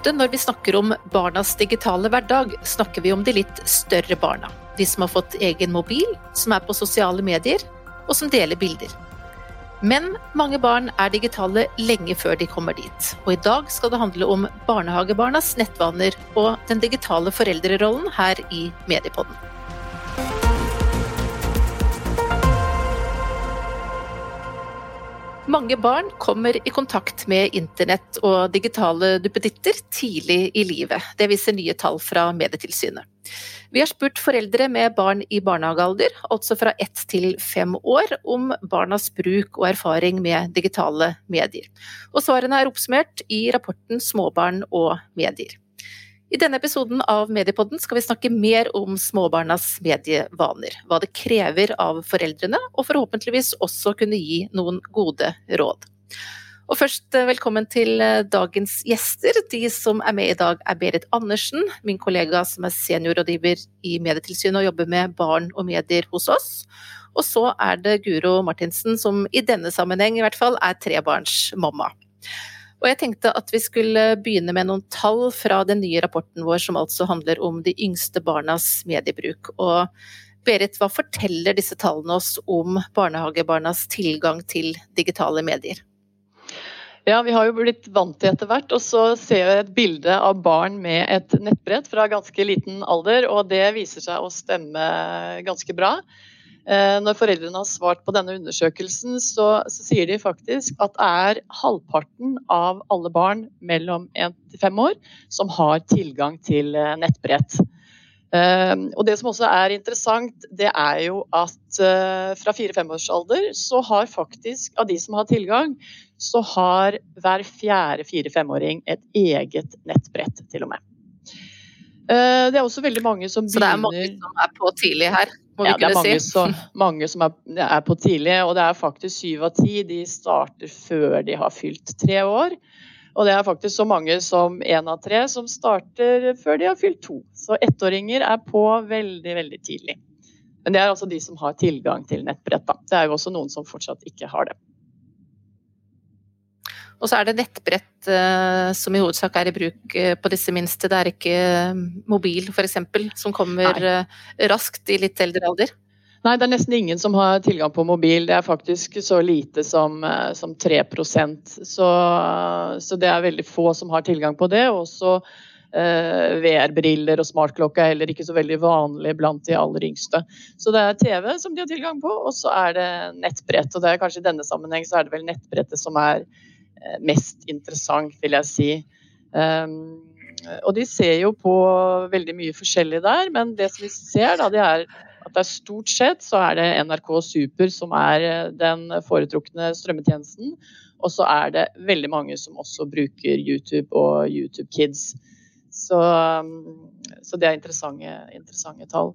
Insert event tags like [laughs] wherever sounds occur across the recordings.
Ofte når vi snakker om barnas digitale hverdag, snakker vi om de litt større barna. De som har fått egen mobil, som er på sosiale medier, og som deler bilder. Men mange barn er digitale lenge før de kommer dit. Og i dag skal det handle om barnehagebarnas nettvaner og den digitale foreldrerollen her i Mediepodden. Mange barn kommer i kontakt med internett og digitale duppeditter tidlig i livet. Det viser nye tall fra Medietilsynet. Vi har spurt foreldre med barn i barnehagealder, altså fra ett til fem år, om barnas bruk og erfaring med digitale medier. Og svarene er oppsummert i rapporten Småbarn og medier. I denne episoden av Mediepodden skal vi snakke mer om småbarnas medievaner. Hva det krever av foreldrene, og forhåpentligvis også kunne gi noen gode råd. Og først eh, velkommen til eh, dagens gjester. De som er med i dag er Berit Andersen, min kollega som er seniorrådgiver i Medietilsynet og jobber med barn og medier hos oss. Og så er det Guro Martinsen som i denne sammenheng i hvert fall er trebarnsmamma. Og jeg tenkte at vi skulle begynne med noen tall fra den nye rapporten vår, som altså handler om de yngste barnas mediebruk. Og Berit, hva forteller disse tallene oss om barnehagebarnas tilgang til digitale medier? Ja, vi har jo blitt vant til etter hvert. Og så ser vi et bilde av barn med et nettbrett fra ganske liten alder, og det viser seg å stemme ganske bra. Eh, når foreldrene har svart på denne undersøkelsen, så, så sier de faktisk at det er halvparten av alle barn mellom 1 til 5 år som har tilgang til eh, nettbrett. Uh, og Det som også er interessant, det er jo at fra 4-5 års alder så har faktisk av de som har tilgang, så har hver fjerde 4-5-åring et eget nettbrett, til og med. Det er også veldig mange som begynner Så det er mange som er på tidlig her? Må ja, vi kunne si. Det er mange, som, mange som er, er, på tidlig, og det er faktisk syv av ti de starter før de har fylt tre år. Og det er faktisk så mange som én av tre som starter før de har fylt to. Så ettåringer er på veldig, veldig tidlig. Men det er altså de som har tilgang til nettbrett. Da. Det er jo også noen som fortsatt ikke har det. Og så er det nettbrett uh, som i hovedsak er i bruk uh, på disse minste. Det er ikke uh, mobil f.eks. som kommer raskt i litt eldre alder. Nei, det er nesten ingen som har tilgang på mobil. Det er faktisk så lite som, som 3% så, så det er veldig få som har tilgang på det. Også VR-briller og smartklokke er heller ikke så veldig vanlig blant de aller yngste. Så det er TV som de har tilgang på, og så er det nettbrett. Og det er kanskje i denne sammenheng så er det vel nettbrettet som er Eh, mest interessant, vil jeg si. Um, og de ser jo på veldig mye forskjellig der, men det som vi ser, da, det er at det er stort sett så er det NRK Super som er eh, den foretrukne strømmetjenesten. Og så er det veldig mange som også bruker YouTube og YouTube Kids. Så, så det er interessante, interessante tall.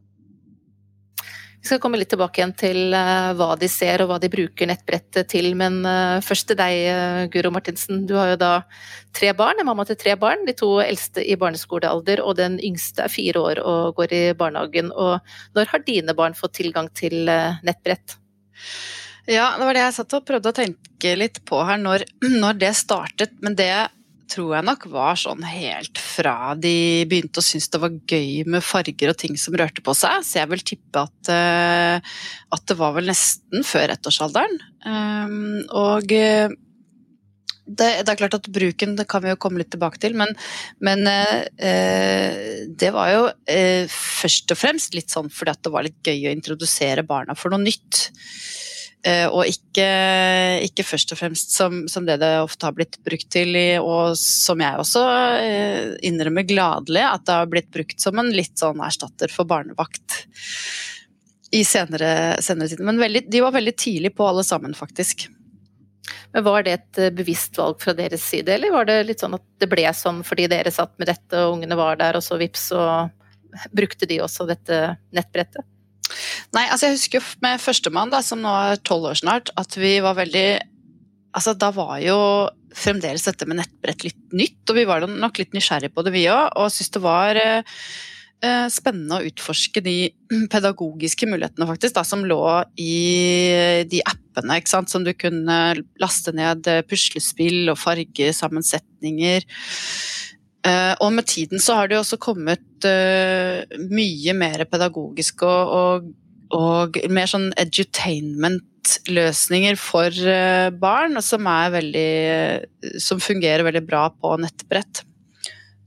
Vi skal komme litt tilbake igjen til eh, hva de ser og hva de bruker nettbrettet til, men eh, først til deg, eh, Guro Martinsen. Du har jo da tre barn, en mamma til tre barn. De to eldste i barneskolealder, og den yngste er fire år og går i barnehagen. Og når har dine barn fått tilgang til nettbrett? Ja, det var det jeg satt og prøvde å tenke litt på her når, [clears throat] når det startet. Men det tror jeg nok var sånn helt fra de begynte å synes det var gøy med farger og ting som rørte på seg. Så jeg vil tippe at, uh, at det var vel nesten før ettårsalderen. Um, og uh, det, det, er klart at bruken det kan vi jo komme litt tilbake til, men, men det var jo først og fremst litt sånn fordi at det var litt gøy å introdusere barna for noe nytt. Eh, og ikke, ikke, først og fremst som, som, det det ofte har blitt brukt til, og som jeg også eh, innrømmer gladelig, at det har blitt brukt som en litt sånn erstatter for barnevakt i senere, senere tid. Men veldig, de var veldig tidlig på alle sammen, faktisk. Men Var det et eh, bevisst valg fra deres side, eller var det litt sånn at det ble sånn fordi dere satt med dette og ungene var der, og så vips, så brukte de også dette nettbrettet? Nei, altså jeg husker med førstemann, da, som nå er tolv år snart, at vi var veldig Altså da var jo fremdeles dette med nettbrett litt nytt, og vi var nok litt nysgjerrige på det vi òg, og syntes det var eh, eh, spennende å utforske de [clears throat] pedagogiske mulighetene faktisk, da, som lå i de appene ikke sant, som du kunne laste ned puslespill og fargesammensetninger. Uh, og med tiden så har det jo også kommet uh, mye mer pedagogisk og, og, og mer sånn edutainment-løsninger for uh, barn, som, veldig, som fungerer veldig bra på nettbrett.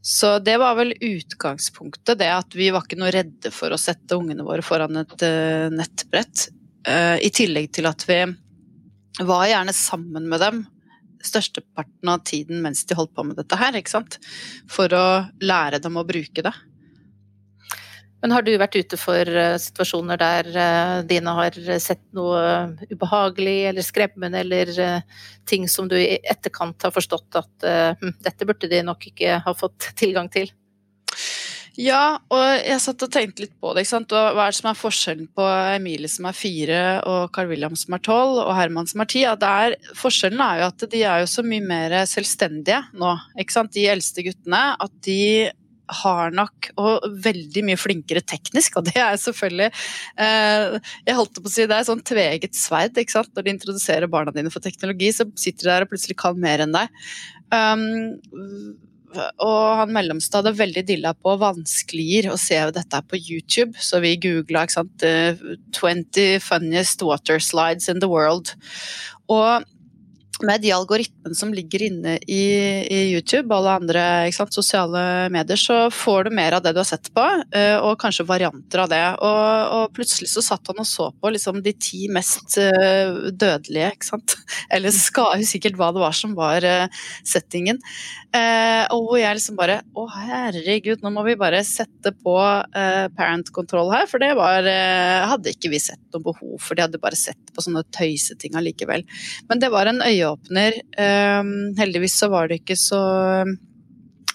Så det var vel utgangspunktet, det at vi var ikke noe redde for å sette ungene våre foran et nettbrett. I tillegg til at vi var gjerne sammen med dem størsteparten av tiden mens de holdt på med dette her, ikke sant. For å lære dem å bruke det. Men har du vært ute for uh, situasjoner der uh, dine har sett noe ubehagelig eller skremmende, eller uh, ting som du i etterkant har forstått at hm, dette burde de nok ikke ha fått [laughs] tilgang til? Ja, og jeg satt og tenkte litt på det. ikke sant? Hva er det som er forskjellen på Emilie som er fire, og Carl William som er tolv, og Herman som er ti? Er, forskjellen er jo at de er jo så mye mer selvstendige nå. ikke sant? De eldste guttene. At de har nok, og veldig mye flinkere teknisk, og det er selvfølgelig eh, Jeg holdt på å si det er sånn tveget sverd, ikke sant. Når de introduserer barna dine for teknologi, så sitter de der og plutselig kan mer enn deg. Um, og han mellomste hadde veldig dilla på vanskeligere å se dette på YouTube, så vi googla 20 funniest water slides in the world. Og med de algoritmene som ligger inne i, i YouTube og alle andre sant, sosiale medier, så får du mer av det du har sett på, eh, og kanskje varianter av det. Og, og plutselig så satt han og så på liksom, de ti mest eh, dødelige, ikke sant. [laughs] Eller skal, sikkert hva det var som var eh, settingen. og hvor jeg liksom bare Å, herregud, nå må vi bare sette på parent control her, for det var Hadde ikke vi sett noe behov for, de hadde bare sett på sånne tøyseting allikevel. Men det var en øye øyeåpner. Um, heldigvis så var det ikke så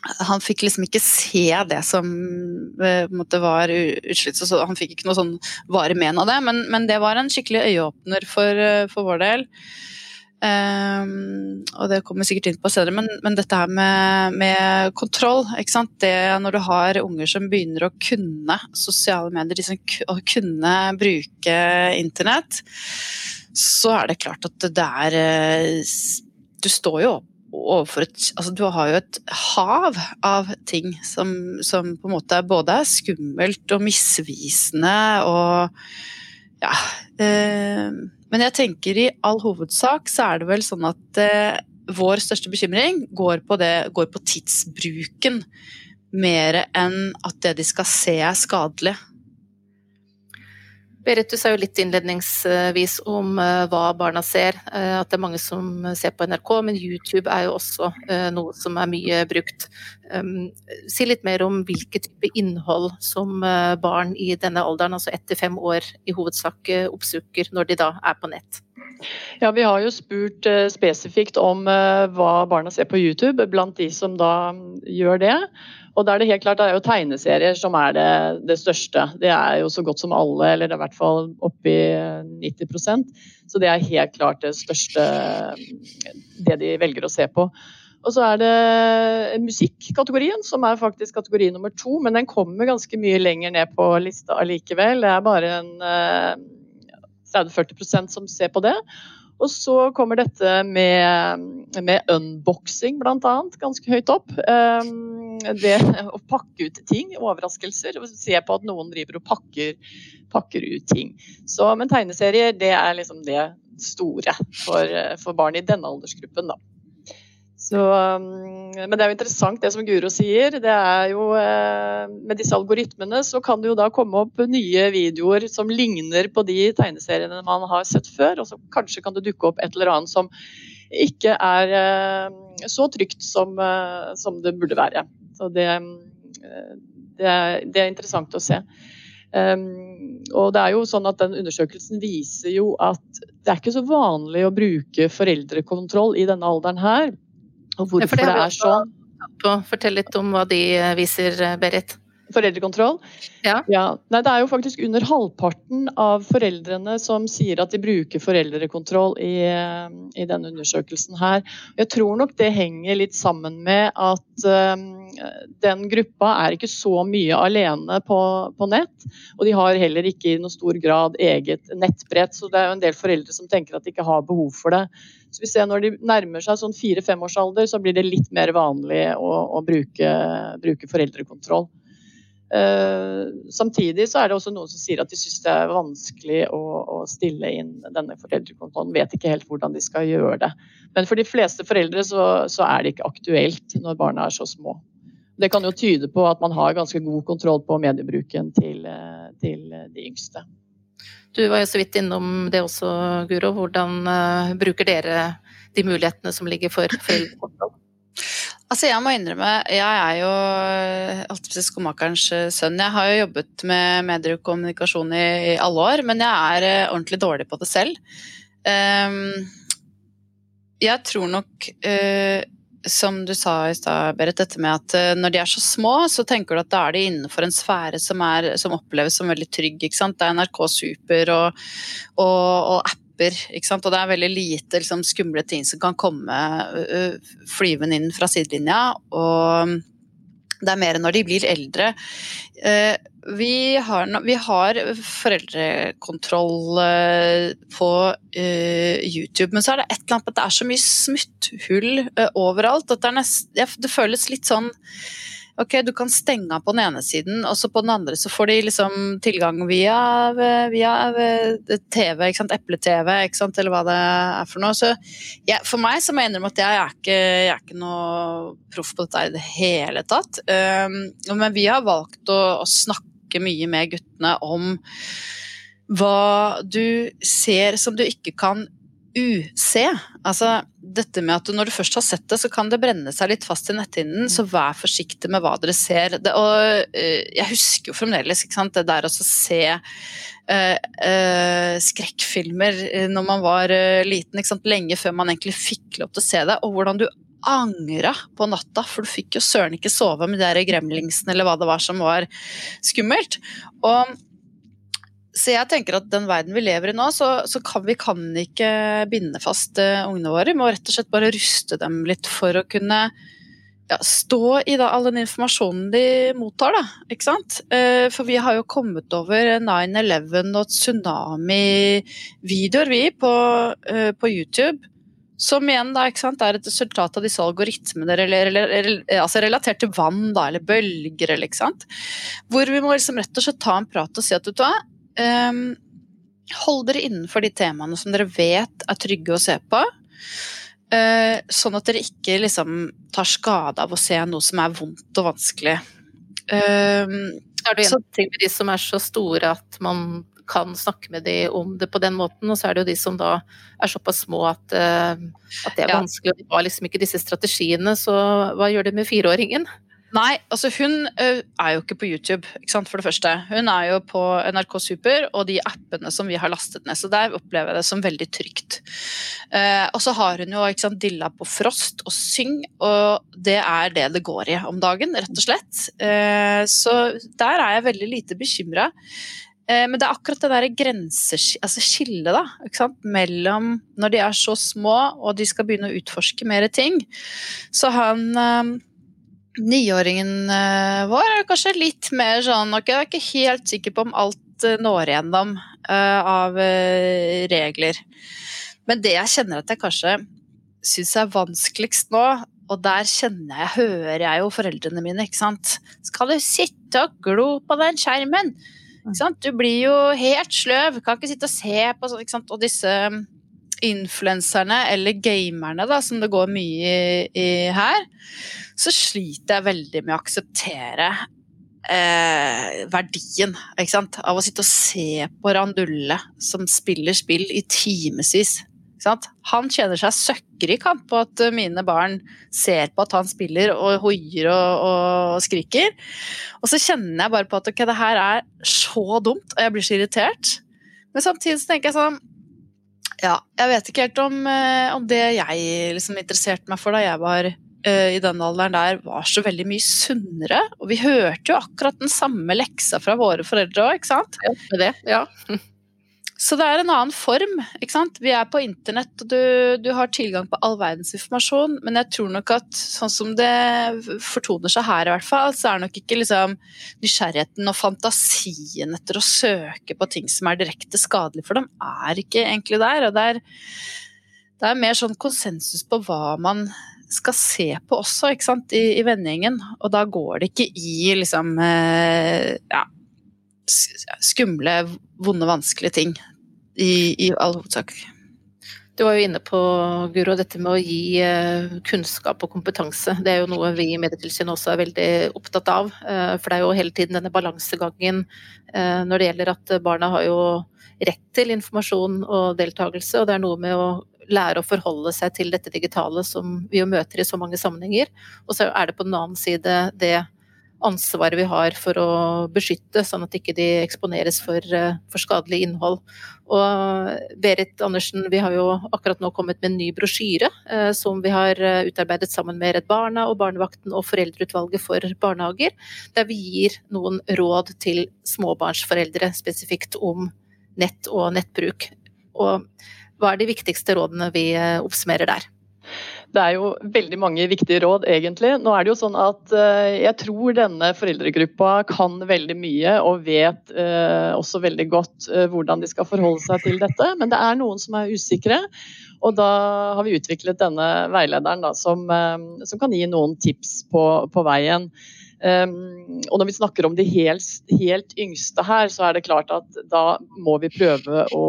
han fikk liksom ikke se det som uh, måtte var utslitt, så han fikk ikke noe sånn varig men av det, men, men, det var en skikkelig øyeåpner for, uh, for vår del. Um, og det kommer vi sikkert inn på senere, men, men dette her med, med, kontroll? Det Når du har unger som begynner å kunne sosiale medier, liksom, å kunne bruke internett, så er det klart at det er eh, Du står jo overfor et Altså du har jo et hav av ting som, som på en måte både er skummelt og misvisende og ja. Eh, men jeg tenker i all hovedsak så er det vel sånn at eh, vår største bekymring går på, det, går på tidsbruken mer enn at det de skal se er skadelig. Berit, du sa jo litt innledningsvis om uh, hva barna ser. Uh, at det er mange som ser på NRK, men YouTube er jo også noe som er mye brukt. Um, si litt mer om hvilke type innhold som barn i denne alderen, altså ett til fem år, i hovedsak oppsøker når de da er på nett. Ja, Vi har jo spurt spesifikt om hva barna ser på YouTube, blant de som da gjør det. Og da er det helt klart, det er jo tegneserier som er det, det, største. Det er jo så godt som alle, eller i hvert fall oppi 90% Så det er helt klart det største det de velger å se på. Og så er det musikkategorien, som er faktisk kategori nummer to. Men den kommer ganske mye lenger ned på lista allikevel. Det er bare en 30-40% som ser på det. Og så kommer dette med, med unboxing, bl.a. ganske høyt opp. Um, det å pakke ut ting, overraskelser. Se på at noen driver og pakker, pakker ut ting. Så, men tegneserier, det er liksom det store for, for barn i denne aldersgruppen, da. Så, um, men det er jo interessant det som Guro sier. det er jo eh, Med disse algoritmene så kan det jo da komme opp nye videoer som ligner på de tegneseriene man har sett før. Og så kanskje kan det dukke opp et eller annet som ikke er eh, så trygt som, eh, som det burde være. Så det, det, er, det er interessant å se. Um, og det er jo sånn at den Undersøkelsen viser jo at det er ikke så vanlig å bruke foreldrekontroll i denne alderen her. Og hvorfor ja, det, det, er sånn. Fortell litt om hva de viser, Berit. Foreldrekontroll? Ja. ja. Nei, det er jo faktisk under halvparten av foreldrene som sier at de bruker foreldrekontroll i, eh, i denne undersøkelsen her. Jeg tror nok det henger litt sammen med at um, den gruppa er ikke så mye alene på, på, nett. Og de har heller ikke i noe stor grad eget nettbrett, så det er jo en del foreldre som tenker at de ikke har behov for det. Så vi ser Når de nærmer seg sånn fire-femårsalder, så blir det litt mer vanlig å, å bruke, bruke foreldrekontroll. Uh, samtidig så er det også noen som sier at de syns det er vanskelig å, å, stille inn denne foreldrekontrollen. Vet ikke helt hvordan de skal gjøre det. Men for de fleste foreldre så, så, er det ikke aktuelt når barna er så små. Det kan jo tyde på at man har ganske god kontroll på mediebruken til, eh, til de yngste. Du var jo så vidt innom det også, Guro. Hvordan uh, bruker dere de mulighetene som ligger for [clears throat] foreldrekontroll? Altså, jeg må innrømme, jeg er jo skomakerens eh, sønn. Jeg har jo jobbet med medier og kommunikasjon i, i alle år, men jeg er uh, ordentlig dårlig på det selv. Um, jeg tror nok, uh, som du sa i stad, Berit, dette med at uh, når de er så små, så tenker du at da er de innenfor en sfære som, er, som oppleves som veldig trygg. Det er NRK Super og, og, og app slipper. Og det er veldig lite liksom, skumle ting som kan komme flyvende inn fra sidelinja. Og det er mer når de blir eldre. Vi, har, vi har, foreldrekontroll på YouTube, men så er det et eller annet at det er så mye smutthull overalt at det, nest, det føles litt sånn ok, du kan stenge av på den ene siden, og så på den andre så får de liksom tilgang via, via eh, TV, ikke sant, eple-TV, ikke sant, eller hva det er for noe. Så ja, for meg så må jeg innrømme at jeg er ikke, jeg er ikke noe proff på dette i det hele tatt. Um, men vi har valgt å, å snakke mye med guttene om hva du ser som du ikke kan UC. Altså dette med at når du først har sett det, så kan det brenne seg litt fast i netthinnen, så vær forsiktig med hva dere ser. Det, og uh, jeg husker jo fremdeles sant, det der å se uh, uh, skrekkfilmer når man var liten, ikke sant, lenge før man egentlig fikk lov til å se det, og hvordan du angra på natta, for du fikk jo søren ikke sove med de gremlingsene eller hva det var som var skummelt. Og så jeg tenker at den verden vi lever i nå, så, så kan vi kan ikke binde fast uh, ungene våre. Vi må rett og slett bare ruste dem litt for å kunne ja, stå i da, all den informasjonen de mottar. Da, ikke sant? Uh, for vi har jo kommet over 9-11 og tsunami-videoer, vi, på, uh, på, YouTube. Som igjen da, ikke sant, er et resultat av disse algoritmene eller, eller, eller, altså relatert til vann da, eller bølger. Eller, ikke sant? Hvor vi må liksom rett og slett ta en prat og si at vet du hva, Um, hold dere innenfor de temaene som dere vet er trygge å se på. Uh, sånn at dere ikke liksom tar skade av å se noe som er vondt og vanskelig. Uh, er det en ting med de som er så store at man kan snakke med dem om det på den måten, og så er det jo de som da er såpass små at, uh, at det er vanskelig. Og de har liksom ikke disse strategiene, så hva gjør det med fireåringen? Nei, altså hun er jo ikke på YouTube, ikke sant, for det første. Hun er jo på NRK Super og de appene som vi har lastet ned, så der opplever jeg det som veldig trygt. Eh, og så har hun jo ikke sant, dilla på Frost og Syng, og det er det det går i om dagen, rett og slett. Eh, så der er jeg veldig lite bekymra. Eh, men det er akkurat det der grenseskillet altså da, mellom når de er så små og de skal begynne å utforske mer ting. Så han eh, niåringen eh, vår er kanskje litt mer sånn ok, Jeg er ikke helt sikker på om alt eh, når igjennom uh, av regler. Men det jeg kjenner at jeg kanskje syns er vanskeligst nå, og der kjenner jeg, hører jeg jo foreldrene mine, ikke sant. Skal du sitte og glo på den skjermen? Du blir jo helt sløv, kan ikke sitte og se på sånn, ikke sant. Og disse influenserne, eller gamerne, da, som det går mye i, i her, så sliter jeg veldig med å akseptere eh, verdien av å sitte og se på Randulle som spiller spill i timevis. Han kjenner seg søkkrik på at mine barn ser på at han spiller og hoier og, og, skriker. Og så kjenner jeg bare på at okay, det her er så dumt, og jeg blir så irritert. Men samtidig så tenker jeg sånn Ja, jeg vet ikke helt om, eh, om det jeg liksom interesserte meg for da jeg var i den alderen der var så veldig mye sunnere. Og vi hørte jo akkurat den samme leksa fra våre foreldre òg, ikke sant? Ja, det, ja. Så det er en annen form. ikke sant? Vi er på internett, og du, du, har tilgang på all verdens informasjon, men jeg tror nok at sånn som det fortoner seg her, i hvert fall, så er nok ikke liksom nysgjerrigheten og fantasien etter å søke på ting som er direkte skadelig for dem, er ikke egentlig der. Og det er, det er mer sånn konsensus på hva man skal se på også, ikke sant, i, i vennegjengen. Og da går det ikke i liksom eh, ja, skumle, vonde, vanskelige ting i, i all hovedsak. Du var jo inne på Guro, dette med å gi eh, kunnskap og kompetanse. Det er jo noe vi i Medietilsynet også er veldig opptatt av. Eh, for det er jo hele tiden denne balansegangen eh, når det gjelder at barna har jo rett til informasjon og deltakelse, og det er noe med å lære å forholde seg til dette digitale som vi jo møter i så mange sammenhenger. Og så er det på den annen side det ansvaret vi har for å beskytte, sånn at ikke de eksponeres for, eh, for skadelig innhold. Og Berit Andersen, vi har jo akkurat nå kommet med en ny brosjyre eh, som vi har eh, utarbeidet sammen med Redd Barna og Barnevakten og Foreldreutvalget for barnehager, der vi gir noen råd til småbarnsforeldre spesifikt om nett og nettbruk. Og hva er de viktigste rådene vi oppsummerer der? Det er jo veldig mange viktige råd, egentlig. Nå er det jo sånn at uh, Jeg tror denne foreldregruppa kan veldig mye og vet uh, også veldig godt uh, hvordan de skal forholde seg til dette. Men det er noen som er usikre. Og da har vi utviklet denne veilederen da, som, som, kan gi noen tips på, på veien. Um, og når vi snakker om de helt, helt, yngste her, så er det klart at da må vi prøve å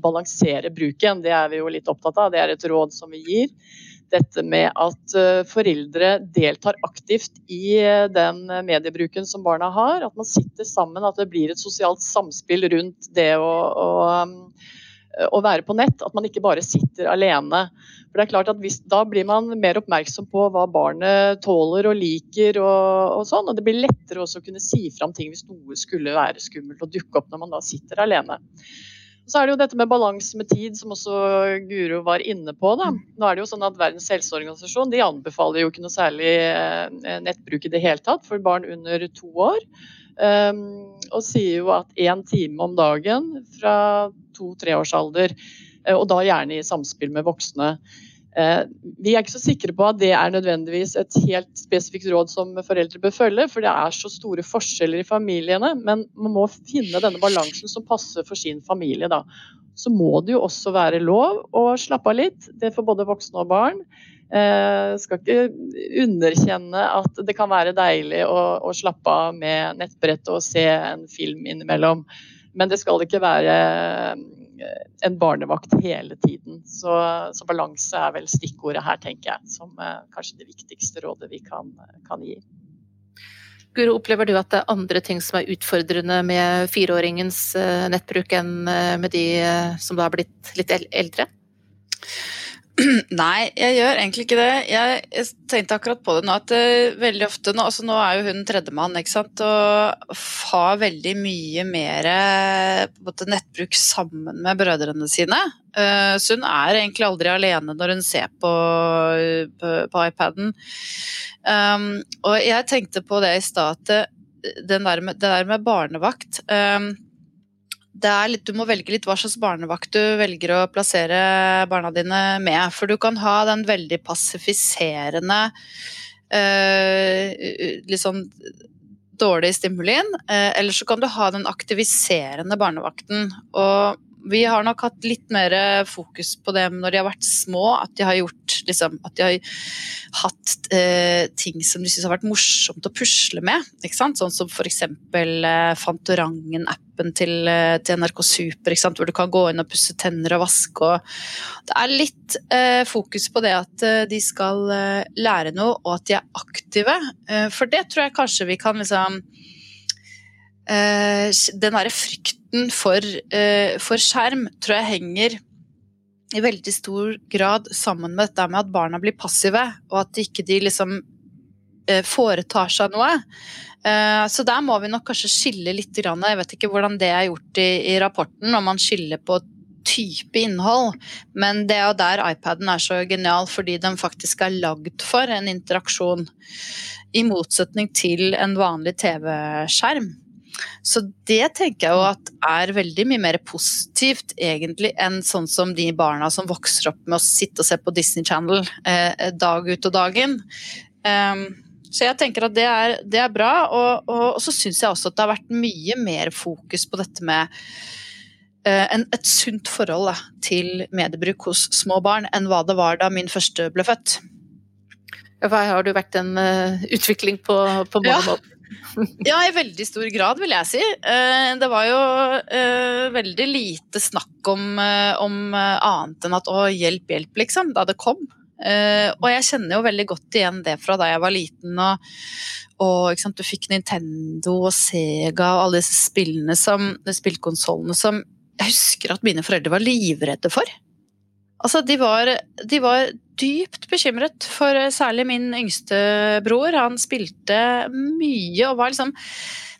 balansere bruken. Det er vi jo litt opptatt av. Det er et råd som vi gir dette med at eh, foreldre deltar aktivt i eh, den mediebruken som barna har. At man sitter sammen, at det blir et sosialt samspill rundt det å, å, eh, å være på nett. At man ikke bare sitter alene. For det er klart at hvis, Da blir man mer oppmerksom på hva barnet tåler og liker. Og, og sånn, og Det blir lettere også å kunne si fram ting hvis noe skulle være skummelt og dukke opp når man da sitter alene. Så er det jo dette med balanse med tid, som også Guro var inne på. Da. Nå er det jo sånn at Verdens helseorganisasjon de anbefaler jo ikke noe særlig eh, nettbruk i det hele tatt for barn under to år. Um, og sier jo at én time om dagen fra to-tre års alder, eh, og da gjerne i samspill med voksne, vi er ikke så sikre på at det er nødvendigvis et helt spesifikt råd som foreldre bør følge, for det er så store forskjeller i familiene. Men man må finne denne balansen som passer for sin familie. Da. Så må det jo også være lov å slappe av litt. Det for både voksne og barn. Eh, skal ikke underkjenne at det kan være deilig å, å slappe av med nettbrett og se en film innimellom. Men det skal ikke være en barnevakt hele tiden. Så, så, balanse er vel stikkordet her, tenker jeg, som eh, kanskje det viktigste rådet vi kan, kan gi. Guro, opplever du at det er andre ting som er utfordrende med fireåringens eh, nettbruk enn eh, med de som da har blitt litt eldre? [clears throat] Nei, jeg gjør egentlig ikke det. Jeg, tenkte akkurat på det nå at uh, veldig ofte nå, altså nå er jo hun tredjemann, ikke sant, og har veldig mye mer nettbruk sammen med brødrene sine. Uh, så hun er egentlig aldri alene når hun ser på, på, på iPaden. Um, og jeg tenkte på det i stad, at det der med barnevakt um, litt, du må velge litt hva slags barnevakt du velger å plassere barna dine med. For du kan ha den veldig passifiserende eh, litt sånn dårlig stimulin. eh, eller så kan du ha den aktiviserende barnevakten. Og vi har nok hatt litt mer fokus på det når de har vært små. At de har gjort liksom, At de har hatt eh, ting som de syns har vært morsomt å pusle med. Ikke sant? Sånn som f.eks. Eh, Fantorangen-appen til, eh, til, NRK Super, hvor du kan gå inn og pusse tenner og vaske. Og det er litt eh, fokus på det at eh, de skal eh, lære noe, og at de er aktive. For det tror jeg kanskje vi kan liksom Den derre frykten frykten for, eh, for, skjerm tror jeg henger i veldig stor grad sammen med dette med at barna blir passive, og at ikke de liksom eh, foretar seg noe. Eh, så der må vi nok kanskje skille litt. Jeg vet ikke hvordan det er gjort i, rapporten, om man skiller på type innhold. Men det er jo der iPaden er så genial, fordi den faktisk er lagd for en interaksjon. I motsetning til en vanlig TV-skjerm. Så det tenker jeg jo at er veldig mye mer positivt egentlig enn sånn som de barna som vokser opp med å sitte og se på Disney Channel eh, dag ut og dag inn. Um, så jeg tenker at det er, det er bra, og, og, og så syns jeg også at det har vært mye mer fokus på dette med eh, en, et sunt forhold da, til mediebruk hos små barn enn hva det var da min første ble født. Ja, har det vært en uh, utvikling på, på mange ja. måter? Ja, i veldig stor grad, vil jeg si. Uh, det var jo veldig lite snakk om, om annet enn at å, hjelp, hjelp, liksom, da det kom. Og jeg kjenner jo veldig godt igjen det fra da jeg var liten. Og, og sant, du fikk Nintendo og Sega og alle disse spillene som, spillkonsollene som jeg husker at mine foreldre var livredde for. Altså, de var, de var dypt bekymret for særlig min yngste bror. Han spilte mye og var liksom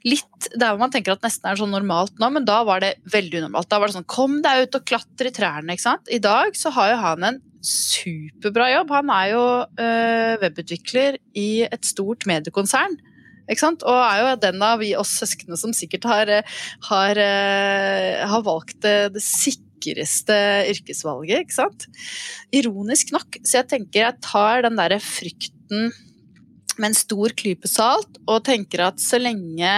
litt der hvor man tenker at nesten er sånn normalt nå, men da var det veldig unormalt. Da var det sånn kom deg ut og klatre i trærne, ikke sant. I dag så har jo han en superbra jobb. Han er jo øh, webutvikler i et stort mediekonsern. Ikke sant? Og er jo den av vi oss søsknene som sikkert har, har, øh, har valgt det, det sikreste yrkesvalget, ikke sant. Ironisk nok. Så jeg tenker jeg tar den derre frykten med en stor klype salt, og tenker at så lenge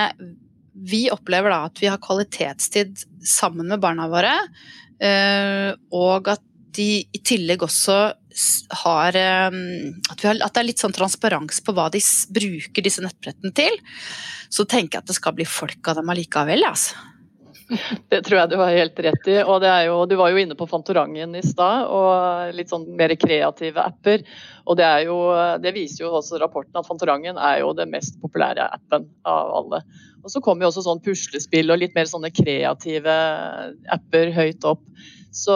vi opplever da at vi har kvalitetstid sammen med barna våre, øh, og at de i tillegg også har ehm, at, har at, det er litt sånn transparens på hva de bruker disse nettbrettene til, så tenker jeg at det skal bli folk av dem allikevel. Altså. Det tror jeg du har helt rett i. og jo, Du var jo inne på Fantorangen i stad, og litt sånn mer kreative apper. og det, jo, det, viser jo også rapporten at Fantorangen er jo den mest populære appen av alle. Og Så kommer jo også sånn puslespill og litt mer sånne kreative apper høyt opp. Så,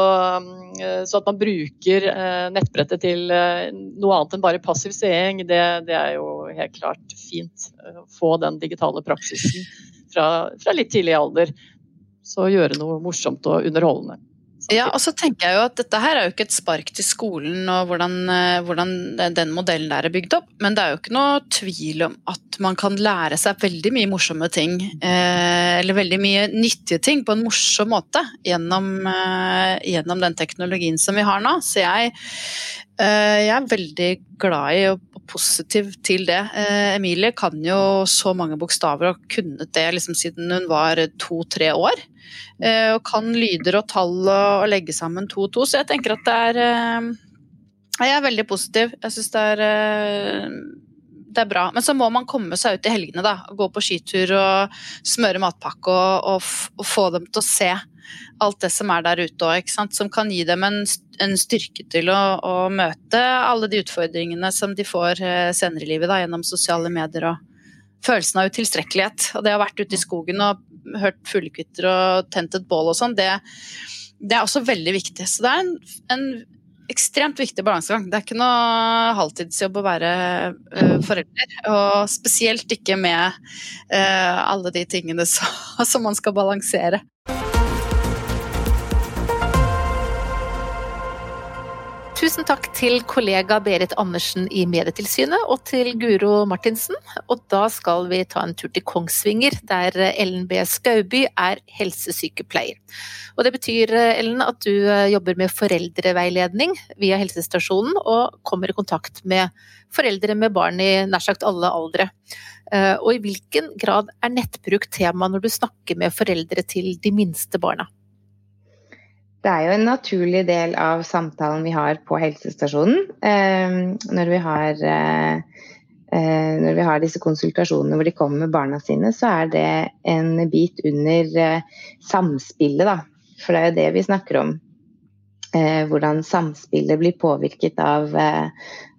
så, at man bruker eh, nettbrettet til eh, noe annet enn bare passiv seing, det, det er jo helt klart fint. Å få den digitale praksisen fra, fra litt tidlig alder. Så gjøre noe morsomt og underholdende. Ja, og så tenker jeg jo at Dette her er jo ikke et spark til skolen og hvordan, eh, hvordan, den modellen der er bygd opp, men det er jo ikke noe tvil om at man kan lære seg veldig mye morsomme ting, eh, eller veldig mye nyttige ting på en morsom måte gjennom, eh, gjennom den teknologien som vi har nå. Så jeg, jeg er veldig glad i og positiv til det. Eh, Emilie kan jo så mange bokstaver og kunnet det liksom siden hun var to-tre år. Eh, og kan lyder og tall og, legge sammen to og to, så jeg tenker at det er eh, Jeg er veldig positiv. Jeg syns det er det er bra. Men så må man komme seg ut i helgene, da. Gå på skitur og smøre matpakke og, og, og få dem til å se alt det som er der ute òg, som kan gi dem en, en styrke til å, å, møte alle de utfordringene som de får eh, senere i livet da, gjennom sosiale medier og følelsen av utilstrekkelighet. Og det å ha vært ute i skogen og hørt fuglekvitter og tent et bål og sånn, det, det, er også veldig viktig. Så det er en, en ekstremt viktig balansegang. Det er ikke noe halvtidsjobb å være uh, forelder. Og spesielt ikke med uh, alle de tingene [laughs] så, som man skal balansere. Tusen takk til kollega Berit Andersen i Medietilsynet og til Guro Martinsen. Og da skal vi ta en tur til Kongsvinger, der Ellen B. Skauby er helsesykepleier. Og det betyr, Ellen, at du eh, jobber med foreldreveiledning via helsestasjonen og kommer i kontakt med foreldre med barn i nær sagt alle aldre. Eh, og i hvilken grad er nettbruk tema når du snakker med foreldre til de minste barna? Det er jo en naturlig del av samtalen vi har på helsestasjonen. Eh, når vi har, eh, eh, når vi har disse konsultasjonene hvor de kommer med barna sine, så er det en bit under samspillet, da. For det er jo det vi snakker om. Hvordan samspillet blir påvirket av,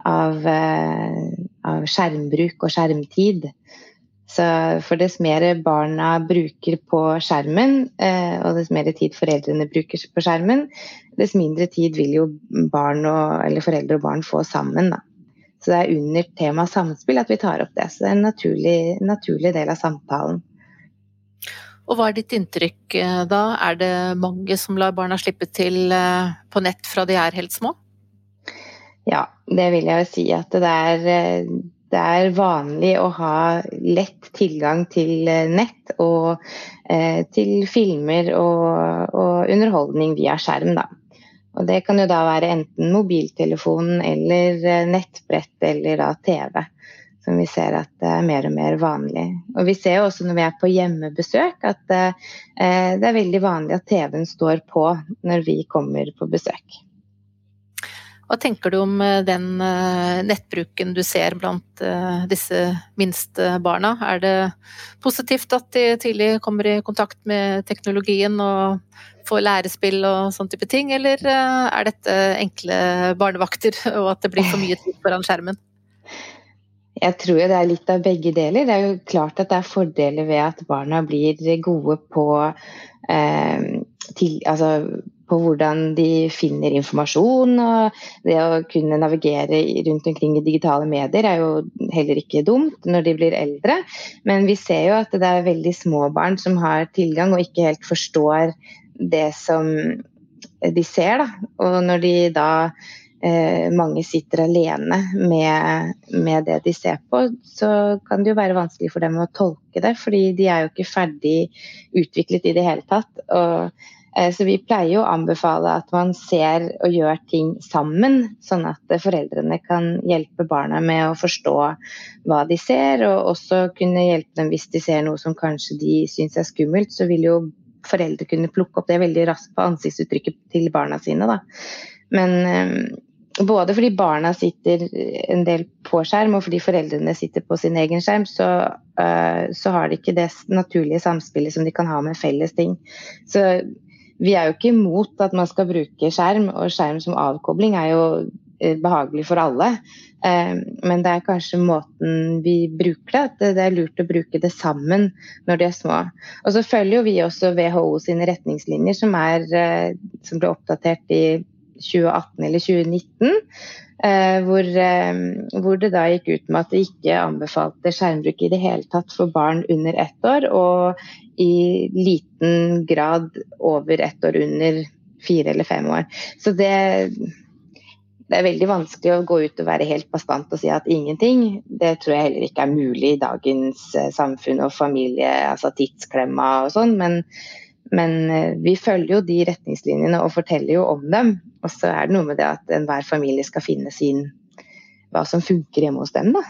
av, av skjermbruk og skjermtid. For dess mer barna bruker på skjermen, eh, og dess mer tid foreldrene bruker på skjermen, dess mindre tid vil jo barn og, eller foreldre og barn få sammen. Da. Så det er under temaet samspill at vi tar opp det. Så det er en naturlig, naturlig del av samtalen. Og hva er ditt inntrykk eh, da? Er det mange som lar barna slippe til eh, på nett fra de er helt små? Ja, det vil jeg si at det er, det er vanlig å ha lett tilgang til nett og eh, til filmer og, og, underholdning via skjerm. Da. Og det kan jo da være enten mobiltelefon eller nettbrett eller da TV som vi ser at det er mer og mer vanlig. Og vi ser jo også når vi er på hjemmebesøk at eh, det er veldig vanlig at TV-en står på når vi kommer på besøk. Hva tenker du om eh, den eh, nettbruken du ser blant eh, disse minste barna? Er det positivt at de tidlig kommer i kontakt med teknologien og får lærespill og sånn type ting, eller er dette enkle barnevakter [laughs] og at det blir for mye tid foran skjermen? Jeg tror det er litt av begge deler. Det er jo klart at det er fordeler ved at barna blir gode på, eh, til, altså, på hvordan de finner informasjon. og Det å kunne navigere rundt omkring i digitale medier er jo heller ikke dumt når de blir eldre. Men vi ser jo at det er veldig små barn som har tilgang og ikke helt forstår det som de ser. Da. Og når de da eh, mange sitter alene med, med, det de ser på, så kan det jo være vanskelig for dem å tolke det. Fordi de er jo ikke ferdig utviklet i det hele tatt. Og, så vi pleier å anbefale at man ser og gjør ting sammen, sånn at foreldrene kan hjelpe barna med å forstå hva de ser, og også kunne hjelpe dem hvis de ser noe som kanskje de syns er skummelt. Så vil jo foreldre kunne plukke opp det veldig raskt på ansiktsuttrykket til barna sine. Da. Men eh, både fordi barna sitter en del på skjerm, og fordi foreldrene sitter på sin egen skjerm, så, uh, så, har de ikke det naturlige samspillet som de kan ha med felles ting. Så vi er jo ikke imot at man skal bruke skjerm, og skjerm som avkobling er jo uh, behagelig for alle. Uh, men det er kanskje måten vi bruker det, at det er lurt å bruke det sammen når de er små. Og så følger jo vi også WHO sine retningslinjer, som, er, som ble oppdatert i 2018 eller 2019. Eh, hvor, eh, hvor, det da gikk ut med at det ikke anbefalte skjermbruk i det hele tatt for barn under ett år, og i liten grad over ett år under fire eller fem år. Så det, det er veldig vanskelig å gå ut og være helt bastant og si at ingenting. Det tror jeg heller ikke er mulig i dagens eh, samfunn og familie, altså tidsklemma og sånn. Men, men eh, vi følger jo de retningslinjene og forteller jo om dem. Og så er det noe med det at enhver familie skal finne sin hva som funker hjemme hos dem, da.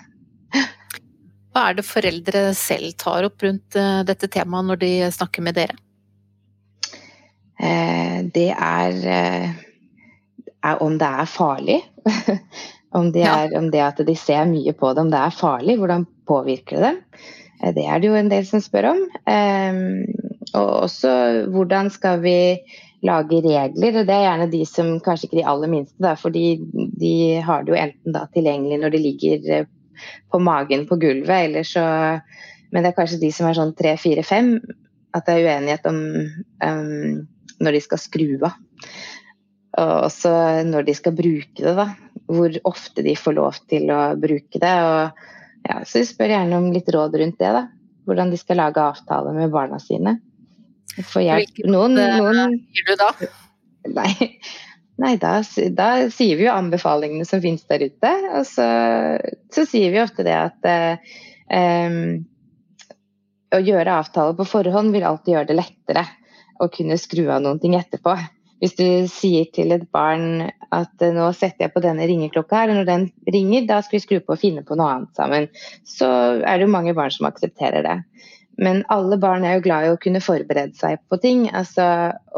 Hva er det foreldre selv tar opp rundt eh, dette temaet når de snakker med dere? Eh, det er, er om det er farlig. [laughs] om, det er, om det at de ser mye på det, om det er farlig. Hvordan påvirker det dem? Det er det jo en del som spør om. Og også hvordan skal vi lage regler. og Det er gjerne de som kanskje ikke de aller minste, da, fordi de har det jo enten da tilgjengelig når de ligger eh, på magen på gulvet, eller så Men det er kanskje de som er sånn tre, fire, fem, at det er uenighet om um, når de skal skru av. Og også når de skal bruke det, da. Hvor ofte de får lov til å bruke det. Og, ja, så vi spør gjerne om litt råd rundt det. da. Hvordan de skal lage avtaler med barna sine. Få hjelp. Noen, noen gir du da? Nei, Nei da, da, sier vi jo anbefalingene som finnes der ute. Og så, så sier vi ofte det at um, å gjøre avtaler på forhånd vil alltid gjøre det lettere å kunne skru av noen ting etterpå. Hvis du sier til et barn at nå setter jeg på denne ringeklokka her, og når den ringer, da skal vi skru på og finne på noe annet sammen, så er det jo mange barn som aksepterer det. Men alle barn er jo glad i å kunne forberede seg på ting. Altså,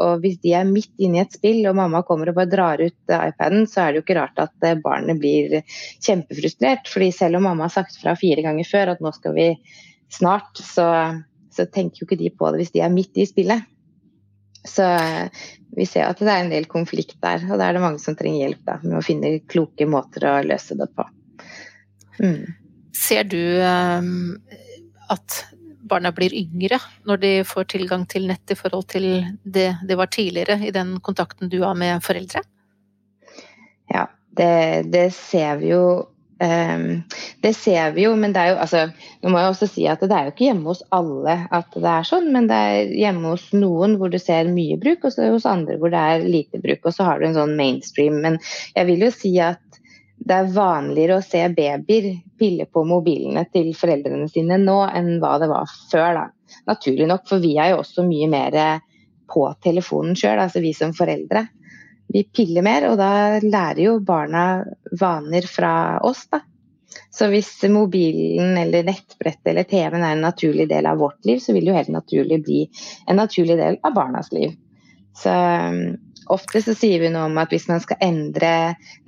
og hvis de er midt inne i et spill og mamma kommer og bare drar ut iPaden, så er det jo ikke rart at eh, barnet blir kjempefrustrert. fordi selv om mamma har sagt fra fire ganger før at nå skal vi snart, så, så tenker jo ikke de på det hvis de er midt i spillet. Så vi ser at det er en del konflikt der, og da er det mange som trenger hjelp da, med å finne kloke måter å løse det på. Mm. Ser du um, at barna blir yngre når de får tilgang til nett i forhold til det det var tidligere i den kontakten du har med foreldre? Ja, det, det ser vi jo Um, det ser vi jo, men det er jo altså, Nå må jeg også si at det er jo ikke hjemme hos alle at det er sånn, men det er hjemme hos noen hvor du ser mye bruk, og så hos andre hvor det er lite bruk. Og så har du en sånn mainstream. Men jeg vil jo si at det er vanligere å se babyer pille på mobilene til foreldrene sine nå enn hva det var før. da. Naturlig nok, for vi er jo også mye mer på telefonen sjøl, altså vi som foreldre vi piller mer, og da lærer jo barna vaner fra oss, da. Så hvis mobilen eller nettbrettet eller TV-en er en naturlig del av vårt liv, så vil det jo helt naturlig bli en naturlig del av barnas liv. Så ofte så sier vi noe om at hvis man skal endre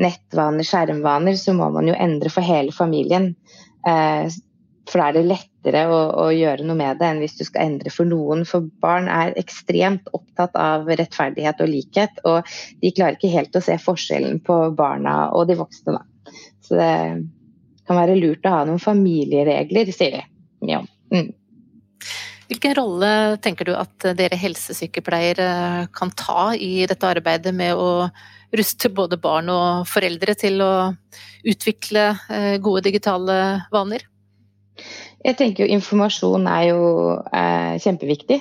nettvaner, skjermvaner, så må man jo endre for hele familien. Eh, for da er det lettere å, å, gjøre noe med det enn hvis du skal endre for noen. For barn er ekstremt opptatt av rettferdighet og likhet, og de klarer ikke helt å se forskjellen på barna og de voksne. Da. Så det kan være lurt å ha noen familieregler, sier vi. Ja. Mm. Hvilken rolle tenker du at dere helsesykepleiere kan ta i dette arbeidet med å ruste både barn og foreldre til å utvikle eh, gode digitale vaner? Jeg tenker jo Informasjon er jo eh, kjempeviktig.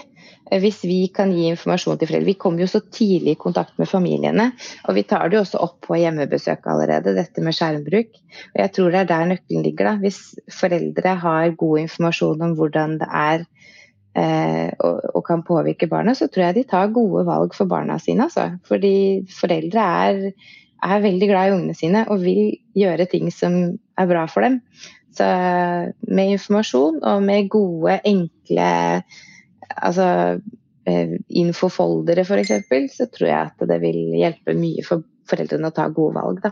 Eh, hvis vi kan gi informasjon til foreldre Vi kommer jo så tidlig i kontakt med familiene. Og vi tar det jo også opp på hjemmebesøk allerede, dette med skjermbruk. Og jeg tror det er der nøkkelen ligger. da. Hvis foreldre har god informasjon om hvordan det er eh, og, og, kan påvirke barna, så tror jeg de tar gode valg for barna sine. Altså. Fordi foreldre er, er veldig glad i ungene sine og vil gjøre ting som er bra for dem. Så med informasjon og med gode, enkle altså, eh, infofoldere f.eks., så tror jeg at det vil hjelpe mye for foreldrene å ta gode valg. Da.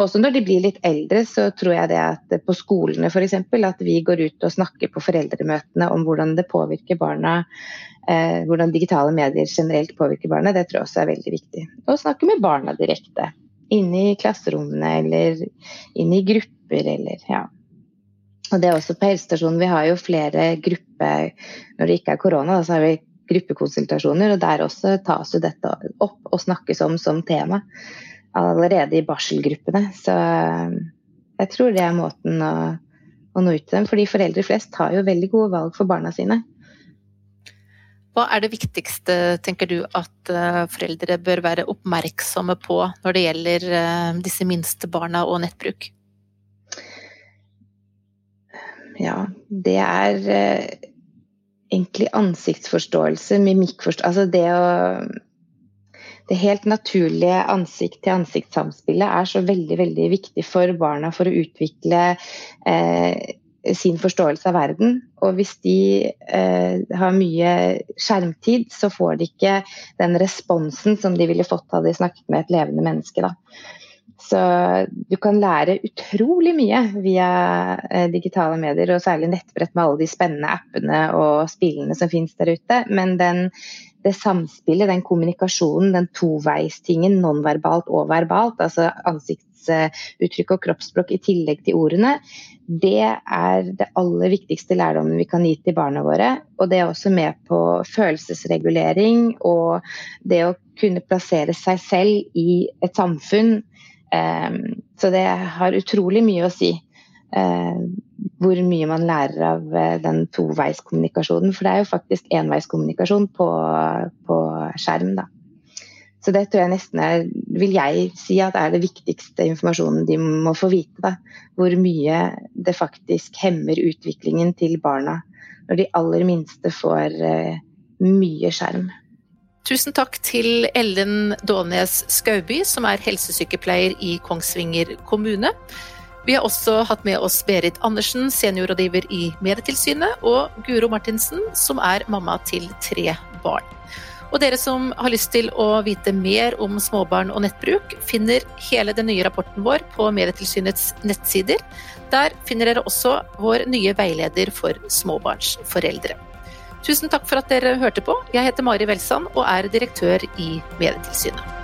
Også når de blir litt eldre, så tror jeg det at på skolene f.eks. at vi går ut og snakker på foreldremøtene om hvordan det påvirker barna. Eh, hvordan digitale medier generelt påvirker barna, det tror jeg også er veldig viktig. Å snakke med barna direkte. Inne i klasserommene eller inne i grupper eller ja. Og det er også på helsestasjonen. Vi har jo flere grupper Når det ikke er korona, så har vi gruppekonsultasjoner, og der også tas jo dette opp og snakkes om som tema allerede i barselgruppene. Så jeg tror det er måten å, å nå ut til dem. Fordi foreldre flest tar jo veldig gode valg for barna sine. Hva er det viktigste, tenker du, at eh, foreldre bør være oppmerksomme på når det gjelder eh, disse minste barna og nettbruk? ja, det er eh, egentlig ansiktsforståelse, mimikkforståelse Altså det å Det helt naturlige ansikt-til-ansikt-samspillet er så veldig, veldig viktig for barna for å utvikle eh, sin forståelse av verden. Og hvis de eh, har mye skjermtid, så får de ikke den responsen som de ville fått hadde de snakket med et levende menneske. Da. Så du kan lære utrolig mye via eh, digitale medier, og særlig nettbrett med alle de spennende appene og spillene som finnes der ute. Men den, det samspillet, den kommunikasjonen, den toveistingen, nonverbalt og verbalt, altså ansiktsuttrykk og kroppsspråk i tillegg til ordene, det er det aller viktigste lærdommen vi kan gi til barna våre. Og det er også med på følelsesregulering og det å kunne plassere seg selv i et samfunn så det har utrolig mye å si eh, hvor mye man lærer av eh, den toveiskommunikasjonen. For det er jo faktisk enveiskommunikasjon på, på skjerm, da. Så det tror jeg nesten er, vil jeg si at er det viktigste informasjonen de må få vite. Da. Hvor mye det faktisk hemmer utviklingen til barna når de aller minste får uh, mye skjerm. Tusen takk til Ellen Dånes Skauby, som er helsesykepleier i Kongsvinger kommune. Vi har også hatt med oss Berit Andersen, seniorrådgiver i Medietilsynet, og Guro Martinsen, som er mamma til tre barn. Og dere som har lyst til å vite mer om småbarn og nettbruk, finner hele den nye rapporten vår på Medietilsynets nettsider. Der finner dere også vår nye veileder for småbarnsforeldre. Tusen takk for at dere hørte på. Jeg heter Mari Welsand og er direktør i Medietilsynet.